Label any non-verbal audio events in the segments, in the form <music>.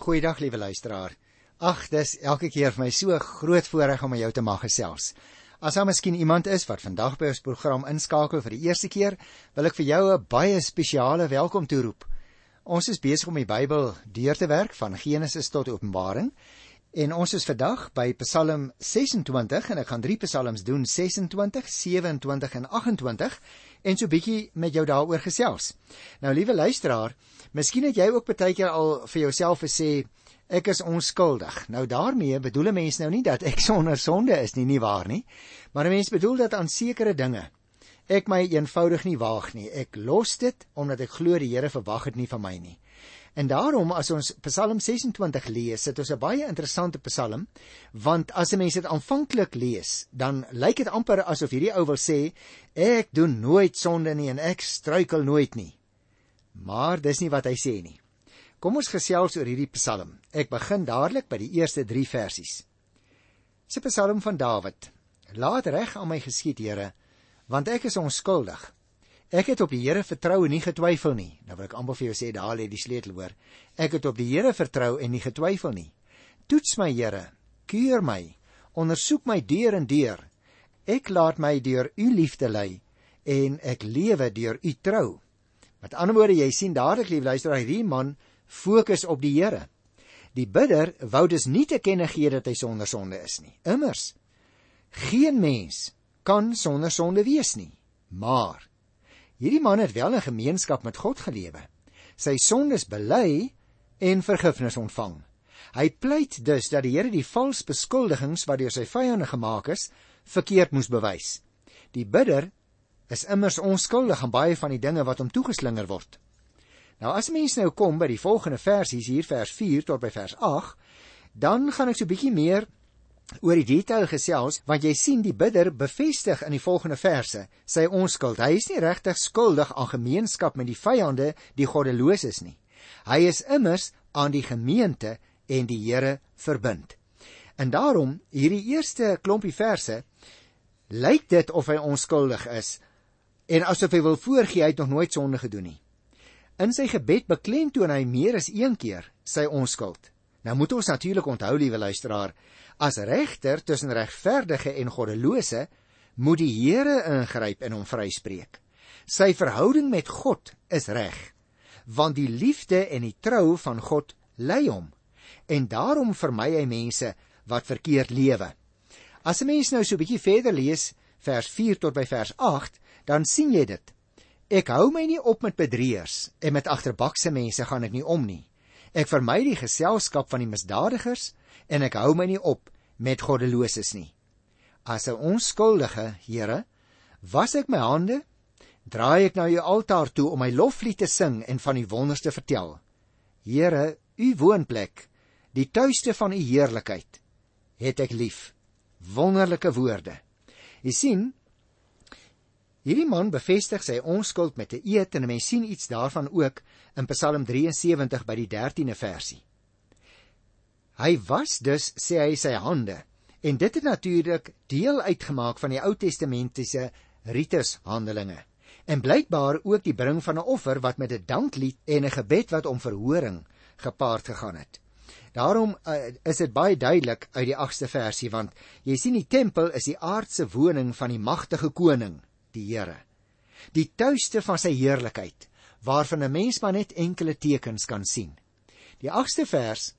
Goeiedag liewe luisteraar. Ag, dis elke keer vir my so groot voorreg om jou te mag gesels. As daar miskien iemand is wat vandag by ons program inskakel vir die eerste keer, wil ek vir jou 'n baie spesiale welkom toeroep. Ons is besig om die Bybel deur te werk van Genesis tot Openbaring en ons is vandag by Psalm 26 en ek gaan drie psalms doen 26, 27 en 28 en so bietjie met jou daaroor gesels. Nou liewe luisteraar, Miskien het jy ook baie keer al vir jouself gesê ek is onskuldig. Nou daarmee bedoel 'n mens nou nie dat ek <laughs> sonder sonde is nie, nie waar nie. Maar 'n mens bedoel dat aan sekere dinge ek my eenvoudig nie waag nie. Ek los dit omdat ek glo die Here verwag dit nie van my nie. En daarom as ons Psalm 26 lees, dit is 'n baie interessante Psalm, want as 'n mens dit aanvanklik lees, dan lyk dit amper asof hierdie ou wil sê ek doen nooit sonde nie en ek struikel nooit nie. Maar dis nie wat hy sê nie. Kom ons gesels oor hierdie Psalm. Ek begin dadelik by die eerste 3 versies. Dis 'n Psalm van Dawid. Laat reg aan my geskied, Here, want ek is onskuldig. Ek het op die Here vertrou en nie getwyfel nie. Nou wil ek amper vir jou sê daar lê die sleutel hoor. Ek het op die Here vertrou en nie getwyfel nie. Toets my, Here, keur my, ondersoek my deur en deur. Ek laat my deur u liefde lei en ek lewe deur u trou. Met ander woorde, jy sien dadelik lief luister, hierdie man fokus op die Here. Die bidder wou dus nie te kenne gee dat hy sonder sonde is nie. Immers geen mens kan sonder sonde wees nie. Maar hierdie man het wel 'n gemeenskap met God gelewe. Sy sondes bely en vergifnis ontvang. Hy pleit dus dat die Here die vals beskuldigings wat deur sy vyande gemaak is, verkeerd moes bewys. Die bidder is immers onskuldig aan baie van die dinge wat hom toegeslinger word. Nou as mense nou kom by die volgende versies hier vers 4 tot by vers 8, dan gaan ek so 'n bietjie meer oor die detail gesels want jy sien die bidder bevestig in die volgende verse sy onskuld. Hy is nie regtig skuldig aan gemeenskap met die vyande, die goddeloses nie. Hy is immers aan die gemeente en die Here verbind. En daarom hierdie eerste klompie verse lyk dit of hy onskuldig is en asof hy wil voorgee hy het nog nooit sonde gedoen nie. In sy gebed beklemtoon hy meer as een keer sy onskuld. Nou moet ons natuurlik onthou, liewe luisteraar, as regter tussen regverdige en goddelose, moet die Here ingryp en hom vryspreek. Sy verhouding met God is reg, want die liefde en die trou van God lei hom. En daarom vermy hy mense wat verkeerd lewe. As 'n mens nou so 'n bietjie verder lees, vers 4 tot by vers dan sien jy dit. Ek hou my nie op met bedrieërs en met agterbakse mense gaan ek nie om nie. Ek vermy die geselskap van die misdadigers en ek hou my nie op met goddeloses nie. As 'n onskuldige, Here, was ek my hande, draai ek na jou altaar toe om my loflied te sing en van u wonders te vertel. Here, u woonplek, die tuiste van u heerlikheid, het ek lief. Wonderlike woorde. Jy sien, Hierdie man bevestig sy onskuld met 'n eed en mense sien iets daarvan ook in Psalm 73 by die 13de versie. Hy was dus sê hy sy hande en dit het natuurlik deel uitgemaak van die Ou Testamentiese ritus handelinge en blykbaar ook die bring van 'n offer wat met 'n danklied en 'n gebed wat om verhoring gepaard gegaan het. Daarom uh, is dit baie duidelik uit die 8ste versie want jy sien die tempel is die aardse woning van die magtige koning die Here. Die tuiste van sy heerlikheid waarvan 'n mens maar net enkele tekens kan sien. Die 8ste vers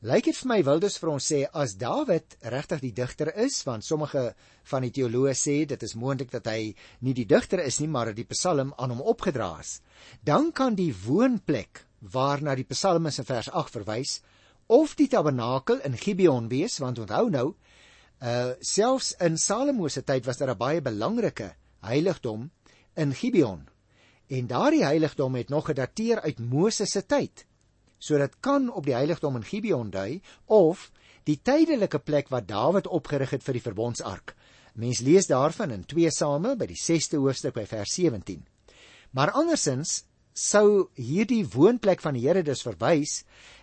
lyk dit vir my wil dus vir ons sê as Dawid regtig die digter is want sommige van die teoloë sê dit is moontlik dat hy nie die digter is nie maar dat die Psalm aan hom opgedra is. Dan kan die woonplek waarna die Psalmis in vers 8 verwys of die tabernakel in Gibeon wees want onthou nou uh selfs in Salomo se tyd was daar 'n baie belangrike heiligdom in Gibeon. En daardie heiligdom het nog gedateer uit Moses se tyd. So dit kan op die heiligdom in Gibeon dui of die tydelike plek wat Dawid opgerig het vir die verbondsark. Mens lees daarvan in 2 Samuel by die 6ste hoofstuk by vers 17. Maar andersins sou hierdie woonplek van die Here dus verwys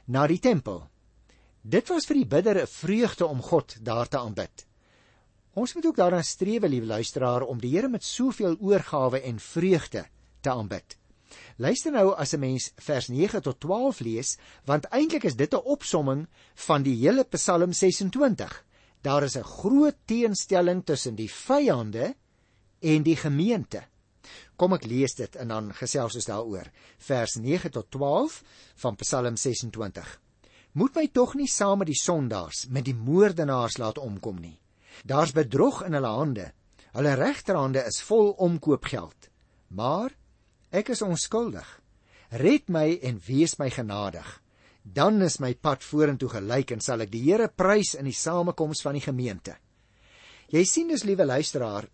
na die tempel. Dit was vir die bidder 'n vreugde om God daar te aanbid. Ons moet ook daarna streef, liewe luisteraar, om die Here met soveel oorgawe en vreugde te aanbid. Luister nou as 'n mens vers 9 tot 12 lees, want eintlik is dit 'n opsomming van die hele Psalm 26. Daar is 'n groot teenstelling tussen die vyande en die gemeente. Kom ek lees dit en dan gesels ons daaroor. Vers 9 tot 12 van Psalm 26. Moet my tog nie saam met die sondaars, met die moordenaars laat omkom nie. Daar's bedrog in hulle hande. Hulle regterhande is vol omkoopgeld. Maar ek is onskuldig. Red my en wees my genadig. Dan is my pad vorentoe gelyk en sal ek die Here prys in die samekoms van die gemeente. Jy sien dus liewe luisteraar,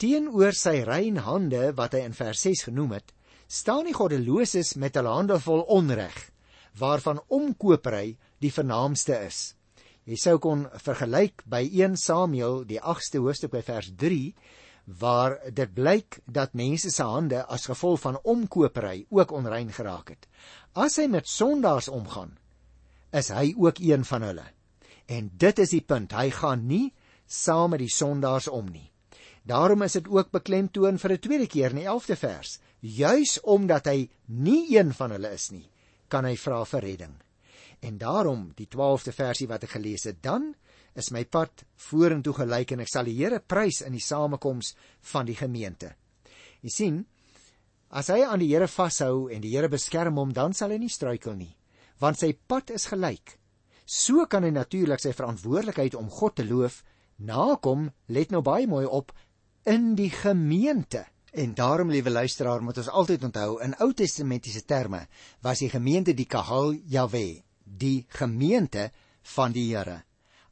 teenoor sy rein hande wat hy in vers 6 genoem het, staan die goddeloses met hulle hande vol onreg, waarvan omkopery die vernaamste is. Jy sou kon vergelyk by 1 Samuel die 8ste hoofstuk by vers 3 waar dit blyk dat mense se hande as gevolg van omkopery ook onrein geraak het. As hy met sondaars omgaan, is hy ook een van hulle. En dit is die punt, hy gaan nie saam met die sondaars om nie. Daarom is dit ook beklemtoon vir 'n tweede keer in die 11de vers. Juis omdat hy nie een van hulle is nie, kan hy vra vir redding. En daarom die 12de versie wat ek gelees het, dan is my pad vorentoe gelyk en ek sal die Here prys in die samekoms van die gemeente. Jy sien, as hy aan die Here vashou en die Here beskerm hom, dan sal hy nie struikel nie, want sy pad is gelyk. So kan hy natuurlik sy verantwoordelikheid om God te loof nakom, let nou baie mooi op, in die gemeente. En daarom, liewe luisteraar, moet ons altyd onthou in Ou Testamentiese terme was die gemeente die Kahal Jahwe, die gemeente van die Here.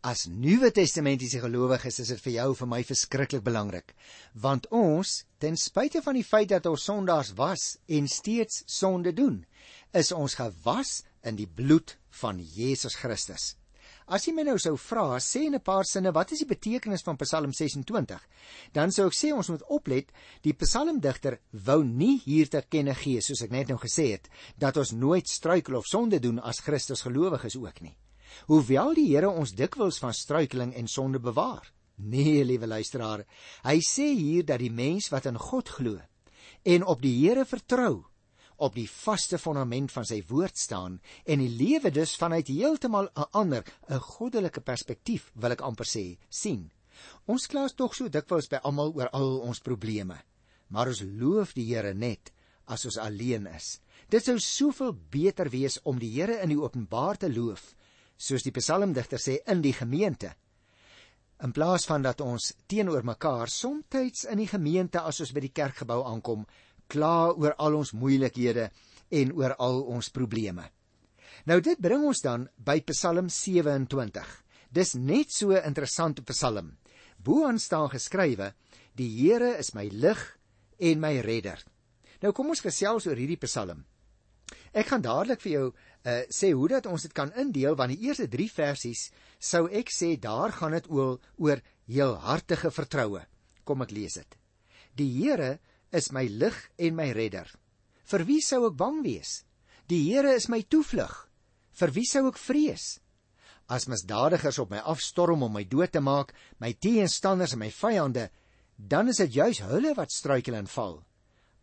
As Nuwe Testamentiese gelowiges is dit vir jou vir my verskriklik belangrik, want ons, ten spyte van die feit dat ons sondaars was en steeds sonde doen, is ons gewas in die bloed van Jesus Christus. As jy my nou sou vra, sê in 'n paar sinne, wat is die betekenis van Psalm 26? Dan sou ek sê ons moet oplet, die psalmdigter wou nie hier te kenne gee, soos ek net nou gesê het, dat ons nooit struikel of sonde doen as Christus gelowiges ook nie. Hoewel die Here ons dikwels van struikeling en sonde bewaar. Nee, liewe luisteraar, hy sê hier dat die mens wat in God glo en op die Here vertrou, op die vaste fondament van sy woord staan en die lewe dus vanuit heeltemal 'n ander, 'n goddelike perspektief, wil ek amper sê, sien. Ons kla tog so dikwels by almal oor al ons probleme, maar ons loof die Here net as ons alleen is. Dit sou soveel beter wees om die Here in die openbaar te loof, soos die psalmdigter sê in die gemeente. In plaas van dat ons teenoor mekaar soms in die gemeente as ons by die kerkgebou aankom, kla oor al ons moeilikhede en oor al ons probleme. Nou dit bring ons dan by Psalm 27. Dis net so 'n interessante Psalm. Boaan staan geskrywe: Die Here is my lig en my redder. Nou kom ons gesels oor hierdie Psalm. Ek gaan dadelik vir jou uh, sê hoe dat ons dit kan indeel want die eerste 3 versies sou ek sê daar gaan dit oor oor heelhartige vertroue. Kom ek lees dit. Die Here is my lig en my redder. Vir wie sou ek bang wees? Die Here is my toevlug. Vir wie sou ek vrees? As misdadigers op my afstorm om my dood te maak, my teenstanders en my vyande, dan is dit juis hulle wat struikel en val.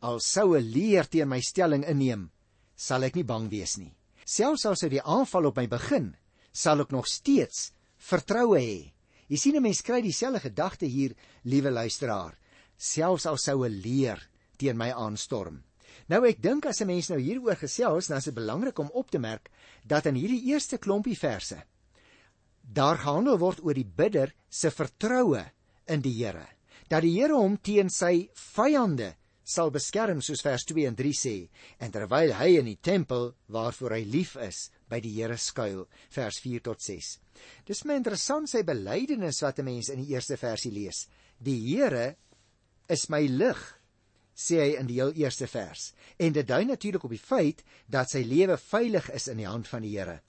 Al sou 'n leer teen my stelling inneem, sal ek nie bang wees nie. Selfs as hy die aanval op my begin, sal ek nog steeds vertroue hê. Jy sien 'n mens kry dieselfde gedagte hier, liewe luisteraar selfs al sou 'n leer teen my aanstorm. Nou ek dink as 'n mens nou hieroor gesels, dan is dit belangrik om op te merk dat in hierdie eerste klompie verse daar gehandel word oor die bidder se vertroue in die Here. Dat die Here hom teen sy vyande sal beskerm soos vers 2 en 3 sê en terwyl hy in die tempel waarvoor hy lief is by die Here skuil vers 4 tot 6. Dis my interessant sy belydenis wat 'n mens in die eerste versie lees. Die Here is my lig sê hy in die heel eerste vers en dit dui natuurlik op die feit dat sy lewe veilig is in die hand van die Here.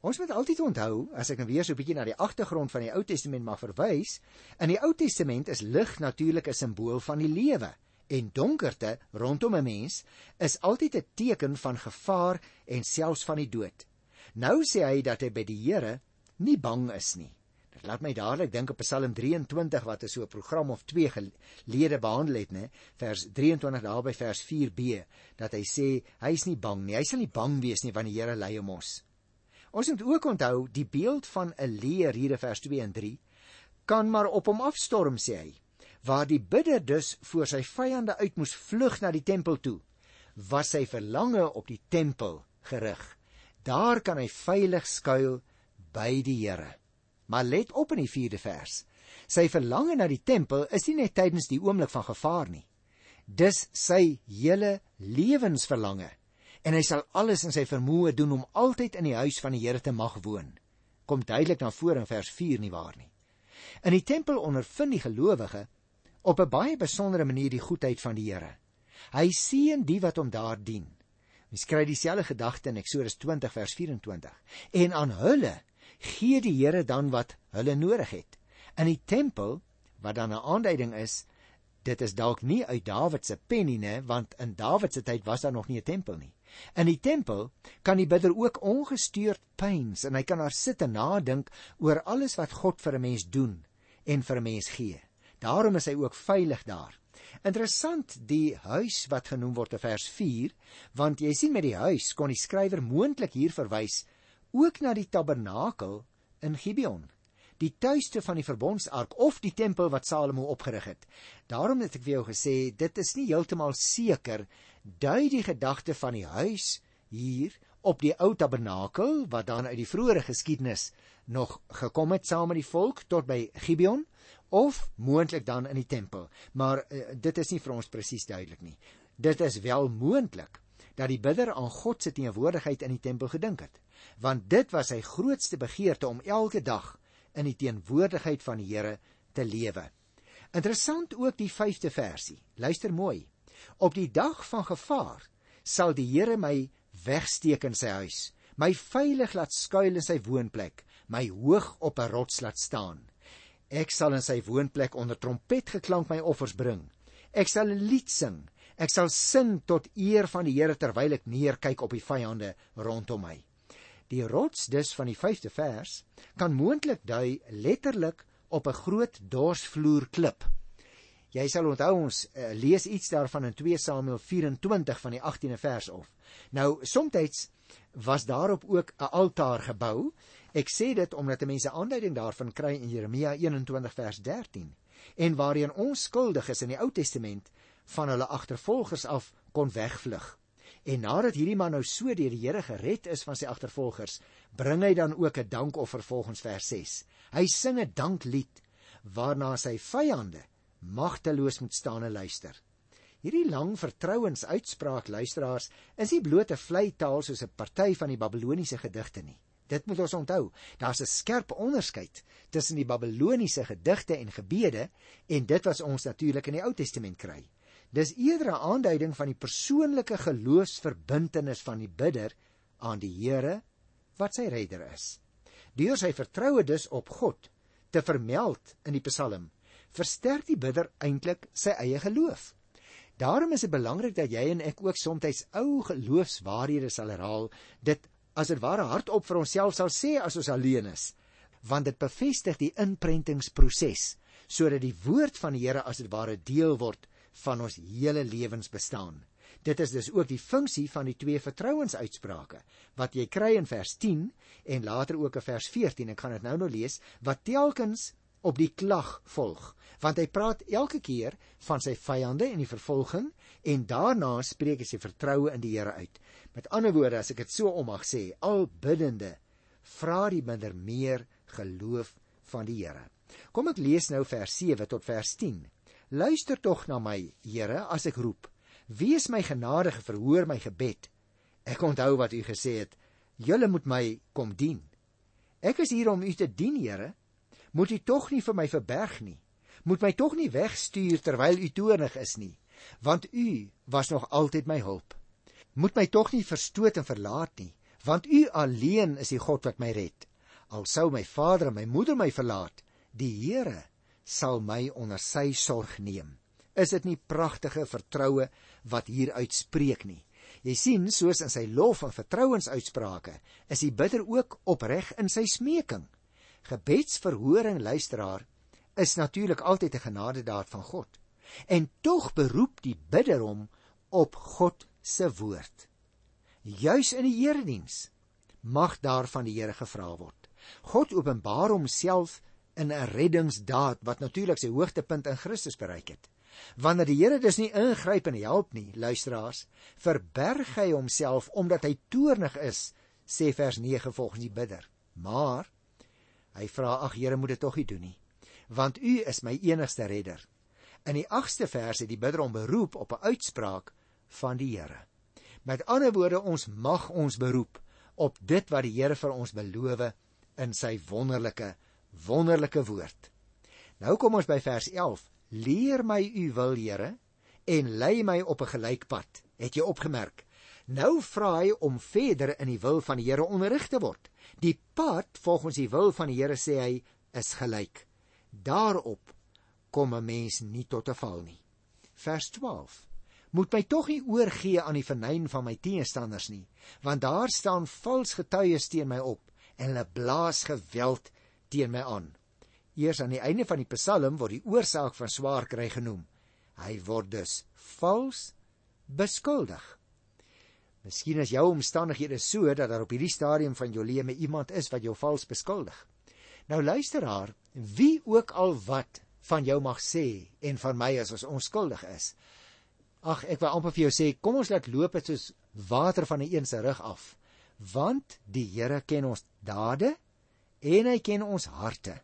Ons moet altyd onthou as ek nou weer so 'n bietjie na die agtergrond van die Ou Testament mag verwys, in die Ou Testament is lig natuurlik 'n simbool van die lewe en donkerte rondom 'n mens is altyd 'n teken van gevaar en selfs van die dood. Nou sê hy dat hy by die Here nie bang is nie. Dit laat my dadelik dink op Psalm 23 wat is so 'n program of 2 gelede behandel het, né? Vers 23 daar by vers 4b dat hy sê hy is nie bang nie. Hy sal nie bang wees nie want die Here lei hom ons. Ons moet ook onthou die beeld van 'n leer hier in vers 2 en 3 kan maar op hom afstorm sê hy. Waar die bidder dus voor sy vyande uit moes vlug na die tempel toe, was sy verlange op die tempel gerig. Daar kan hy veilig skuil by die Here. Maar let op in die 4de vers. Sy verlange na die tempel is nie net tydens die oomblik van gevaar nie. Dis sy hele lewensverlange en hy sal alles in sy vermoë doen om altyd in die huis van die Here te mag woon. Kom duidelik na vore in vers 4 nie waar nie. In die tempel ondervind die gelowige op 'n baie besondere manier die goedheid van die Here. Hy sien die wat hom daar dien. Ons kry dieselfde gedagte in Eksodus 20 vers 24. En aan hulle gee die Here dan wat hulle nodig het. In die tempel wat dan 'n aanduiding is, dit is dalk nie uit Dawid se pen nie, ne, want in Dawid se tyd was daar nog nie 'n tempel nie. In die tempel kan die bidder ook ongestuurd pyns en hy kan daar sit en nadink oor alles wat God vir 'n mens doen en vir 'n mens gee. Daarom is hy ook veilig daar. Interessant die huis wat genoem word in vers 4, want jy sien met die huis kon die skrywer moontlik hier verwys ook na die tabernakel in Gibeon, die tuiste van die verbondsark of die tempel wat Salomo opgerig het. Daarom het ek vir jou gesê, dit is nie heeltemal seker dui die gedagte van die huis hier op die ou tabernakel wat dan uit die vroeëre geskiedenis nog gekom het saam met die volk tot by Gibeon of moontlik dan in die tempel. Maar uh, dit is nie vir ons presies duidelik nie. Dit is wel moontlik dat die bidder aan God se teenwoordigheid in die tempel gedink het, want dit was sy grootste begeerte om elke dag in die teenwoordigheid van die Here te lewe. Interessant ook die 5de versie. Luister mooi. Op die dag van gevaar sal die Here my wegsteek in sy huis, my veilig laat skuil in sy woonplek, my hoog op 'n rots laat staan. Ek sal in sy woonplek onder trompetgeklank my offers bring. Ek sal 'n lied sing Ek sal sing tot eer van die Here terwyl ek neerkyk op die vyande rondom my. Die rots dus van die 5de vers kan moontlik dui letterlik op 'n groot dorsvloer klip. Jy sal onthou ons uh, lees iets daarvan in 2 Samuel 24 van die 18de vers of. Nou soms was daarop ook 'n altaar gebou. Ek sê dit omdat mense aanduiding daarvan kry in Jeremia 21 vers 13 en waarheen ons skuldig is in die Ou Testament van hulle agtervolgers af kon wegvlug. En nadat hierdie man nou so deur die Here gered is van sy agtervolgers, bring hy dan ook 'n dankoffer volgens vers 6. Hy sing 'n danklied waarna sy vyande magteloos moet staan en luister. Hierdie lang vertrouensuitspraak luisteraars is nie bloot 'n vlei taal soos 'n party van die Babiloniese gedigte nie. Dit moet ons onthou. Daar's 'n skerp onderskeid tussen die Babiloniese gedigte en gebede en dit wat ons natuurlik in die Ou Testament kry. Dis eerder 'n aanduiding van die persoonlike geloofsverbintenis van die bidder aan die Here wat sy redder is. Deur sy vertroue dus op God te vermeld in die Psalm, versterk die bidder eintlik sy eie geloof. Daarom is dit belangrik dat jy en ek ook soms ou geloofswaarhede sal herhaal, dit as dit ware hardop vir onsself sal sê as ons alleen is, want dit bevestig die inprentingsproses sodat die woord van die Here as dit ware deel word van ons hele lewensbestaan. Dit is dus ook die funksie van die twee vertrouensuitsprake wat jy kry in vers 10 en later ook in vers 14. Ek gaan dit nou nou lees wat telkens op die klag volg, want hy praat elke keer van sy vyande en die vervolging en daarna spreek hy sy vertroue in die Here uit. Met ander woorde, as ek dit so om mag sê, al biddende vra die minder meer geloof van die Here. Kom ek lees nou vers 7 tot vers 10. Luister tog na my, Here, as ek roep. Wees my genadig, verhoor my gebed. Ek onthou wat u gesê het. Julle moet my kom dien. Ek is hier om u te dien, Here. Moet u tog nie vir my verberg nie. Moet my tog nie wegstuur terwyl u toornig is nie, want u was nog altyd my hulp. Moet my tog nie verstoot en verlaat nie, want u alleen is die God wat my red. Al sou my vader en my moeder my verlaat, die Here sal my onder sy sorg neem. Is dit nie pragtige vertroue wat hier uitspreek nie? Jy sien, soos in sy lof en vertrouensuitsprake, is die bidder ook opreg in sy smeking. Gebedsverhoring luisteraar is natuurlik altyd 'n genadedaad van God. En tog beroep die bidder hom op God se woord. Juis in die erediens mag daar van die Here gevra word. God openbaar homself in 'n reddingsdaad wat natuurlik sy hoogtepunt in Christus bereik het. Wanneer die Here dus nie ingryp en help nie, luisteraars, verberg hy homself omdat hy toornig is, sê vers 9 volgens die bidder. Maar hy vra: "Ag Here, moet dit tog nie doen nie, want U is my enigste redder." In die 8ste vers het die bidder hom beroep op 'n uitspraak van die Here. Met ander woorde, ons mag ons beroep op dit wat die Here vir ons beloof in sy wonderlike wonderlike woord. Nou kom ons by vers 11. Leer my u wil, Here, en lei my op 'n gelyk pad. Het jy opgemerk? Nou vra hy om verder in die wil van die Here onderrig te word. Die pad volgens die wil van die Here sê hy is gelyk. Daarop kom 'n mens nie tot 'n val nie. Vers 12 moet my tog nie oorgee aan die vernyn van my teenstanders nie, want daar staan vals getuies teen my op en hulle blaas geweld teen my aan. Eers aan die einde van die Psalm word die oorsaak van swaar kry genoem. Hy word dus vals beskuldig. Miskien is jou omstandighede so dat daar op hierdie stadium van jou lewe iemand is wat jou vals beskuldig. Nou luister haar, wie ook al wat van jou mag sê en van my as ons onskuldig is. Ag, ek wil amper vir jou sê, kom ons laat loop dit soos water van 'n een se rug af, want die Here ken ons dade en hy ken ons harte.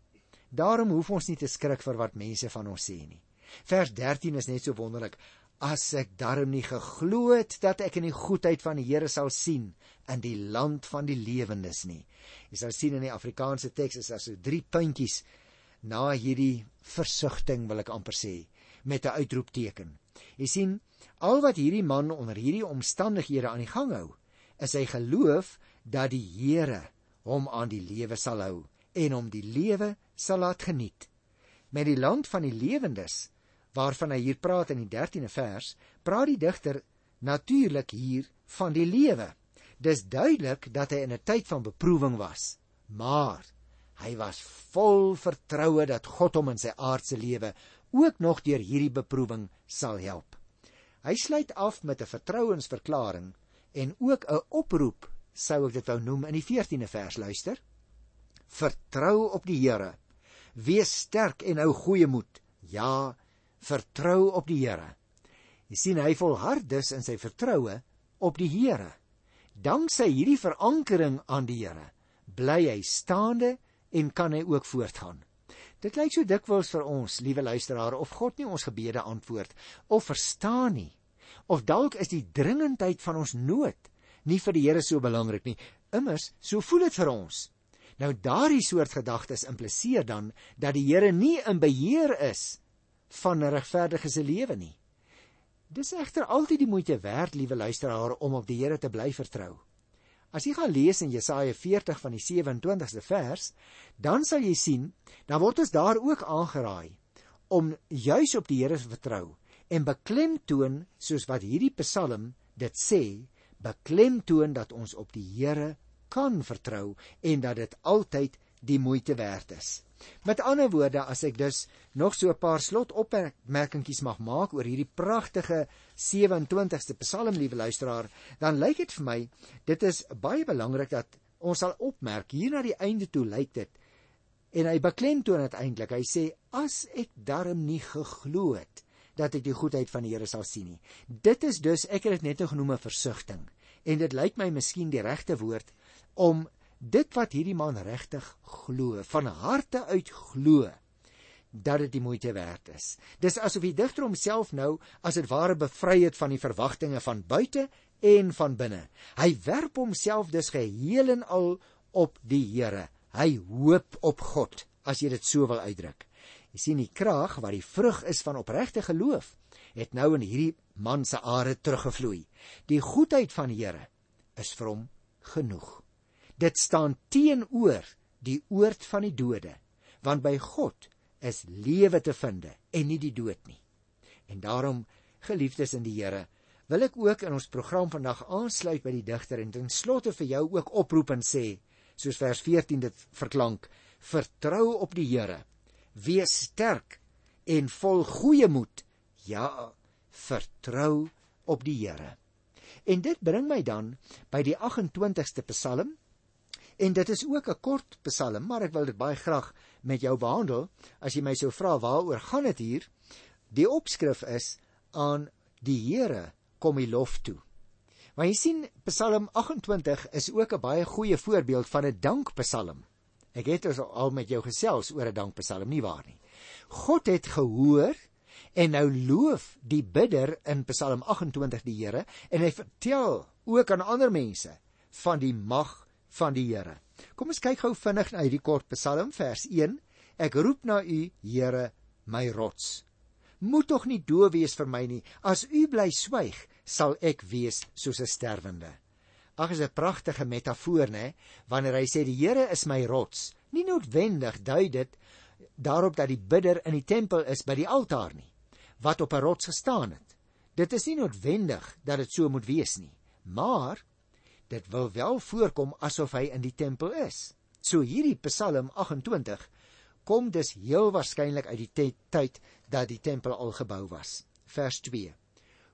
Daarom hoef ons nie te skrik vir wat mense van ons sê nie. Vers 13 is net so wonderlik. As ek darm nie geglo het dat ek in die goedheid van die Here sal sien in die land van die lewendes nie. Jy sal sien in die Afrikaanse teks is daar so drie puntjies na hierdie versigtiging wil ek amper sê met 'n uitroepteken. Jy sien, al wat hierdie man onder hierdie omstandighede aan die gang hou, is hy geloof dat die Here hom aan die lewe sal hou en hom die lewe sal laat geniet. Met die land van die lewendes waarvan hy hier praat in die 13de vers, praat die digter natuurlik hier van die lewe. Dis duidelik dat hy in 'n tyd van beproewing was, maar hy was vol vertroue dat God hom in sy aardse lewe ook nog deur hierdie beproewing sal help. Hy sluit af met 'n vertrouensverklaring en ook 'n oproep, sou ek dit wou noem in die 14de vers luister. Vertrou op die Here. Wees sterk en hou goeie moed. Ja, vertrou op die Here. Jy sien hy volhard dus in sy vertroue op die Here. Danksy hierdie verankering aan die Here, bly hy staande en kan hy ook voortgaan. Dit lyk so dikwels vir ons, liewe luisteraar, of God nie ons gebede antwoord of verstaan nie. Of dalk is die dringendheid van ons nood nie vir die Here so belangrik nie. Immers, so voel dit vir ons. Nou daardie soort gedagtes impliseer dan dat die Here nie in beheer is van 'n regverdige se lewe nie. Dis egter altyd die moeite werd, liewe luisteraar, om op die Here te bly vertrou. As jy gaan lees in Jesaja 40 van die 27ste vers, dan sal jy sien, dan word ons daar ook aangeraai om juis op die Here te vertrou en beklemtoon soos wat hierdie Psalm dit sê, beklemtoon dat ons op die Here kan vertrou en dat dit altyd die moeite werd is. Met ander woorde, as ek dus nog so 'n paar slotopmerkingies mag maak oor hierdie pragtige 27ste Psalm, liewe luisteraar, dan lyk dit vir my dit is baie belangrik dat ons sal opmerk hier na die einde toe lyk dit en hy beklemtoon dit eintlik. Hy sê as ek darm nie geglo het dat ek die goedheid van die Here sal sien nie. Dit is dus ek het dit net genoem 'n versigtiging en dit lyk my miskien die regte woord om dit wat hierdie man regtig glo, van harte uit glo dat dit die moeite werd is. Dis asof die digter homself nou as dit ware bevry het van die verwagtinge van buite en van binne. Hy werp homself dus geheel en al op die Here. Hy hoop op God, as jy dit so wil uitdruk. Jy sien die krag wat die vrug is van opregte geloof, het nou in hierdie man se are teruggevloei. Die goedheid van die Here is vir hom genoeg. Dit staan teenoor die oord van die dode, want by God is lewe te vind en nie die dood nie. En daarom, geliefdes in die Here, wil ek ook in ons program vandag aansluit by die digter en ten slotte vir jou ook oproep en sê, soos vers 14 dit verklank, Vertrou op die Here. Wees sterk en vol goeie moed. Ja, vertrou op die Here. En dit bring my dan by die 28ste Psalm. En dit is ook 'n kort Psalm, maar ek wil dit baie graag met jou behandel. As jy my sou vra waaroor gaan dit hier? Die opskrif is aan die Here kom die lof toe. Maar jy sien Psalm 28 is ook 'n baie goeie voorbeeld van 'n dankpsalm. Ek het al met jou gesels oor 'n dankpsalm, nie waar nie? God het gehoor en nou loof die bidder in Psalm 28 die Here en hy vertel ook aan ander mense van die mag van die Here. Kom ons kyk gou vinnig na hierdie kort Psalm vers 1. Ek roep na U, Here, my rots. Moet tog nie doof wees vir my nie. As U bly swyg, sal ek wees soos 'n sterwende. Ag is 'n pragtige metafoor, né? Wanneer hy sê die Here is my rots. Nie noodwendig dui dit daarop dat die bidder in die tempel is by die altaar nie, wat op 'n rots gestaan het. Dit is nie noodwendig dat dit so moet wees nie, maar dit wil wel voorkom asof hy in die tempel is. So hierdie Psalm 28 kom dus heel waarskynlik uit die tyd dat die tempel al gebou was. Vers 2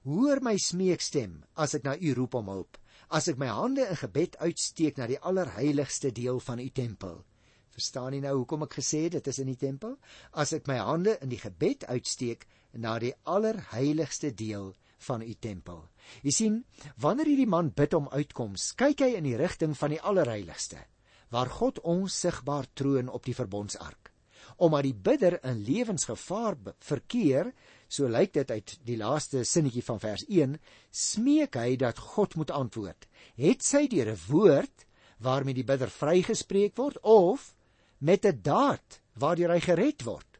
Hoor my smeekstem as ek na U roep om hulp, as ek my hande in gebed uitsteek na die allerheiligste deel van U tempel. Verstaan jy nou hoekom ek gesê het dit is in die tempel? As ek my hande in die gebed uitsteek na die allerheiligste deel van U tempel. Jy sien, wanneer hierdie man bid om uitkoms, kyk hy in die rigting van die allerheiligste, waar God onsigbaar troon op die verbondsark. Omdat die bidder in lewensgevaar verkeer, so lyk dit uit die laaste sinnetjie van vers 1, smeek hy dat God moet antwoord. Het sy deur 'n woord waarmee die bidder vrygespreek word of met 'n daad waardeur hy gered word?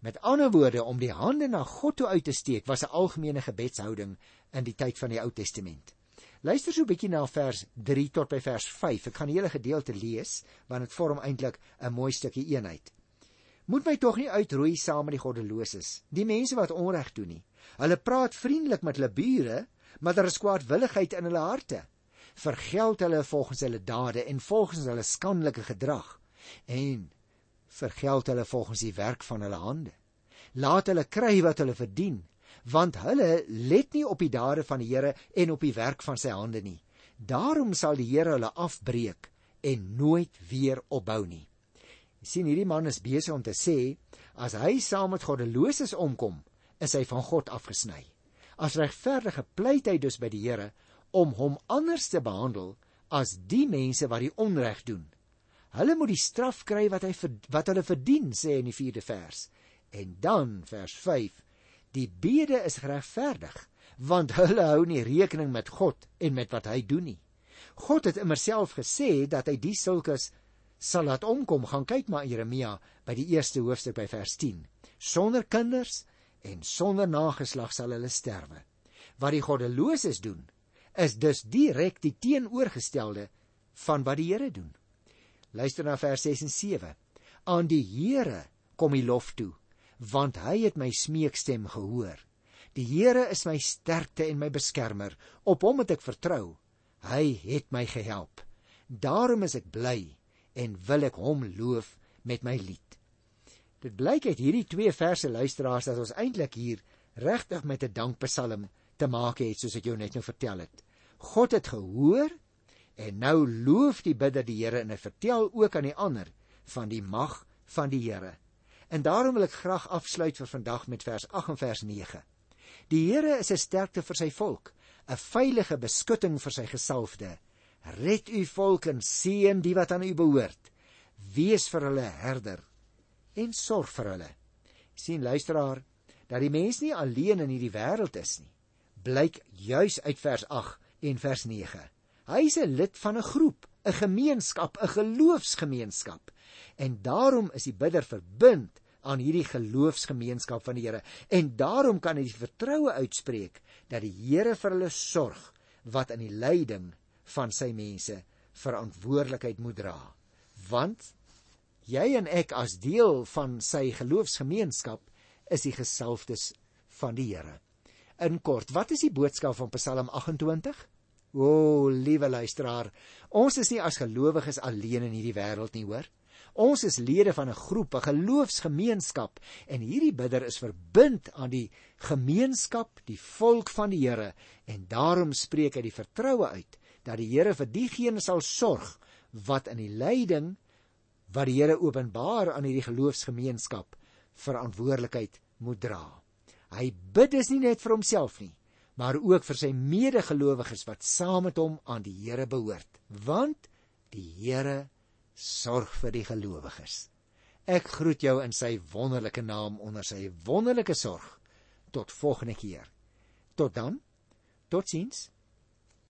Met ander woorde om die hande na God toe uit te steek was 'n algemene gebedshouding in die tyd van die Ou Testament. Luister so 'n bietjie na vers 3 tot by vers 5. Ek gaan die hele gedeelte lees want dit vorm eintlik 'n mooi stukkie eenheid moet my tog nie uitroei saam met die goddeloses, die mense wat onreg doen nie. Hulle praat vriendelik met hulle bure, maar daar is kwaadwilligheid in hulle harte. Vergeld hulle volgens hulle dade en volgens hulle skandelike gedrag en vergeld hulle volgens die werk van hulle hande. Laat hulle kry wat hulle verdien, want hulle let nie op die dade van die Here en op die werk van sy hande nie. Daarom sal die Here hulle afbreek en nooit weer opbou nie. Jy sien hierdie man is besig om te sê as hy saam met goddeloses omkom, is hy van God afgesny. As regverdige pleit hy dus by die Here om hom anders te behandel as die mense wat die onreg doen. Hulle moet die straf kry wat hy wat hulle verdien, sê in die 4de vers. En dan vers 5: Die bede is geregverdig, want hulle hou nie rekening met God en met wat hy doen nie. God het immer self gesê dat hy die sulkes sal laat omkom. Gaan kyk maar Jeremia by die eerste hoofstuk by vers 10. Sonder kinders en sonder nageslag sal hulle sterwe. Wat die goddeloses doen, is dus direk die teenoorgestelde van wat die Here doen. Luister na vers 6 en 7. Aan die Here kom die lof toe, want hy het my smeekstem gehoor. Die Here is my sterkte en my beskermer. Op hom het ek vertrou. Hy het my gehelp. Daarom is ek bly en wil ek hom loof met my lied. Dit blyk uit hierdie twee verse luisteraars dat ons eintlik hier regtig met 'n dankpsalm te maak het soos ek jou net nou vertel het. God het gehoor en nou loof die bidder die Here en hy vertel ook aan die ander van die mag van die Here. En daarom wil ek graag afsluit vir vandag met vers 8 en vers 9. Die Here is 'n sterkte vir sy volk, 'n veilige beskutting vir sy gesalfde. Red u volk en seën die wat aan u behoort. Wees vir hulle herder en sorg vir hulle. sien luisteraar dat die mens nie alleen in hierdie wêreld is nie. Blyk juis uit vers 8 en vers 9. Hy is 'n lid van 'n groep, 'n gemeenskap, 'n geloofsgemeenskap. En daarom is die bidder verbind aan hierdie geloofsgemeenskap van die Here en daarom kan hy die vertroue uitspreek dat die Here vir hulle sorg wat in die lyding van sy mense verantwoordelikheid moet dra. Want jy en ek as deel van sy geloofsgemeenskap is die gesalfdes van die Here. In kort, wat is die boodskap van Psalm 28? O, liewe luisteraar, ons is nie as gelowiges alleen in hierdie wêreld nie, hoor. Ons is lede van 'n groep, 'n geloofsgemeenskap en hierdie bidder is verbind aan die gemeenskap, die volk van die Here en daarom spreek hy die vertroue uit dat die Here vir diegene sal sorg wat in die lyding wat die Here openbaar aan hierdie geloofsgemeenskap verantwoordelikheid moet dra. Hy bid dus nie net vir homself nie, maar ook vir sy medegelowiges wat saam met hom aan die Here behoort, want die Here sorg vir die gelowiges. Ek groet jou in sy wonderlike naam onder sy wonderlike sorg. Tot volgende keer. Tot dan. Totsiens.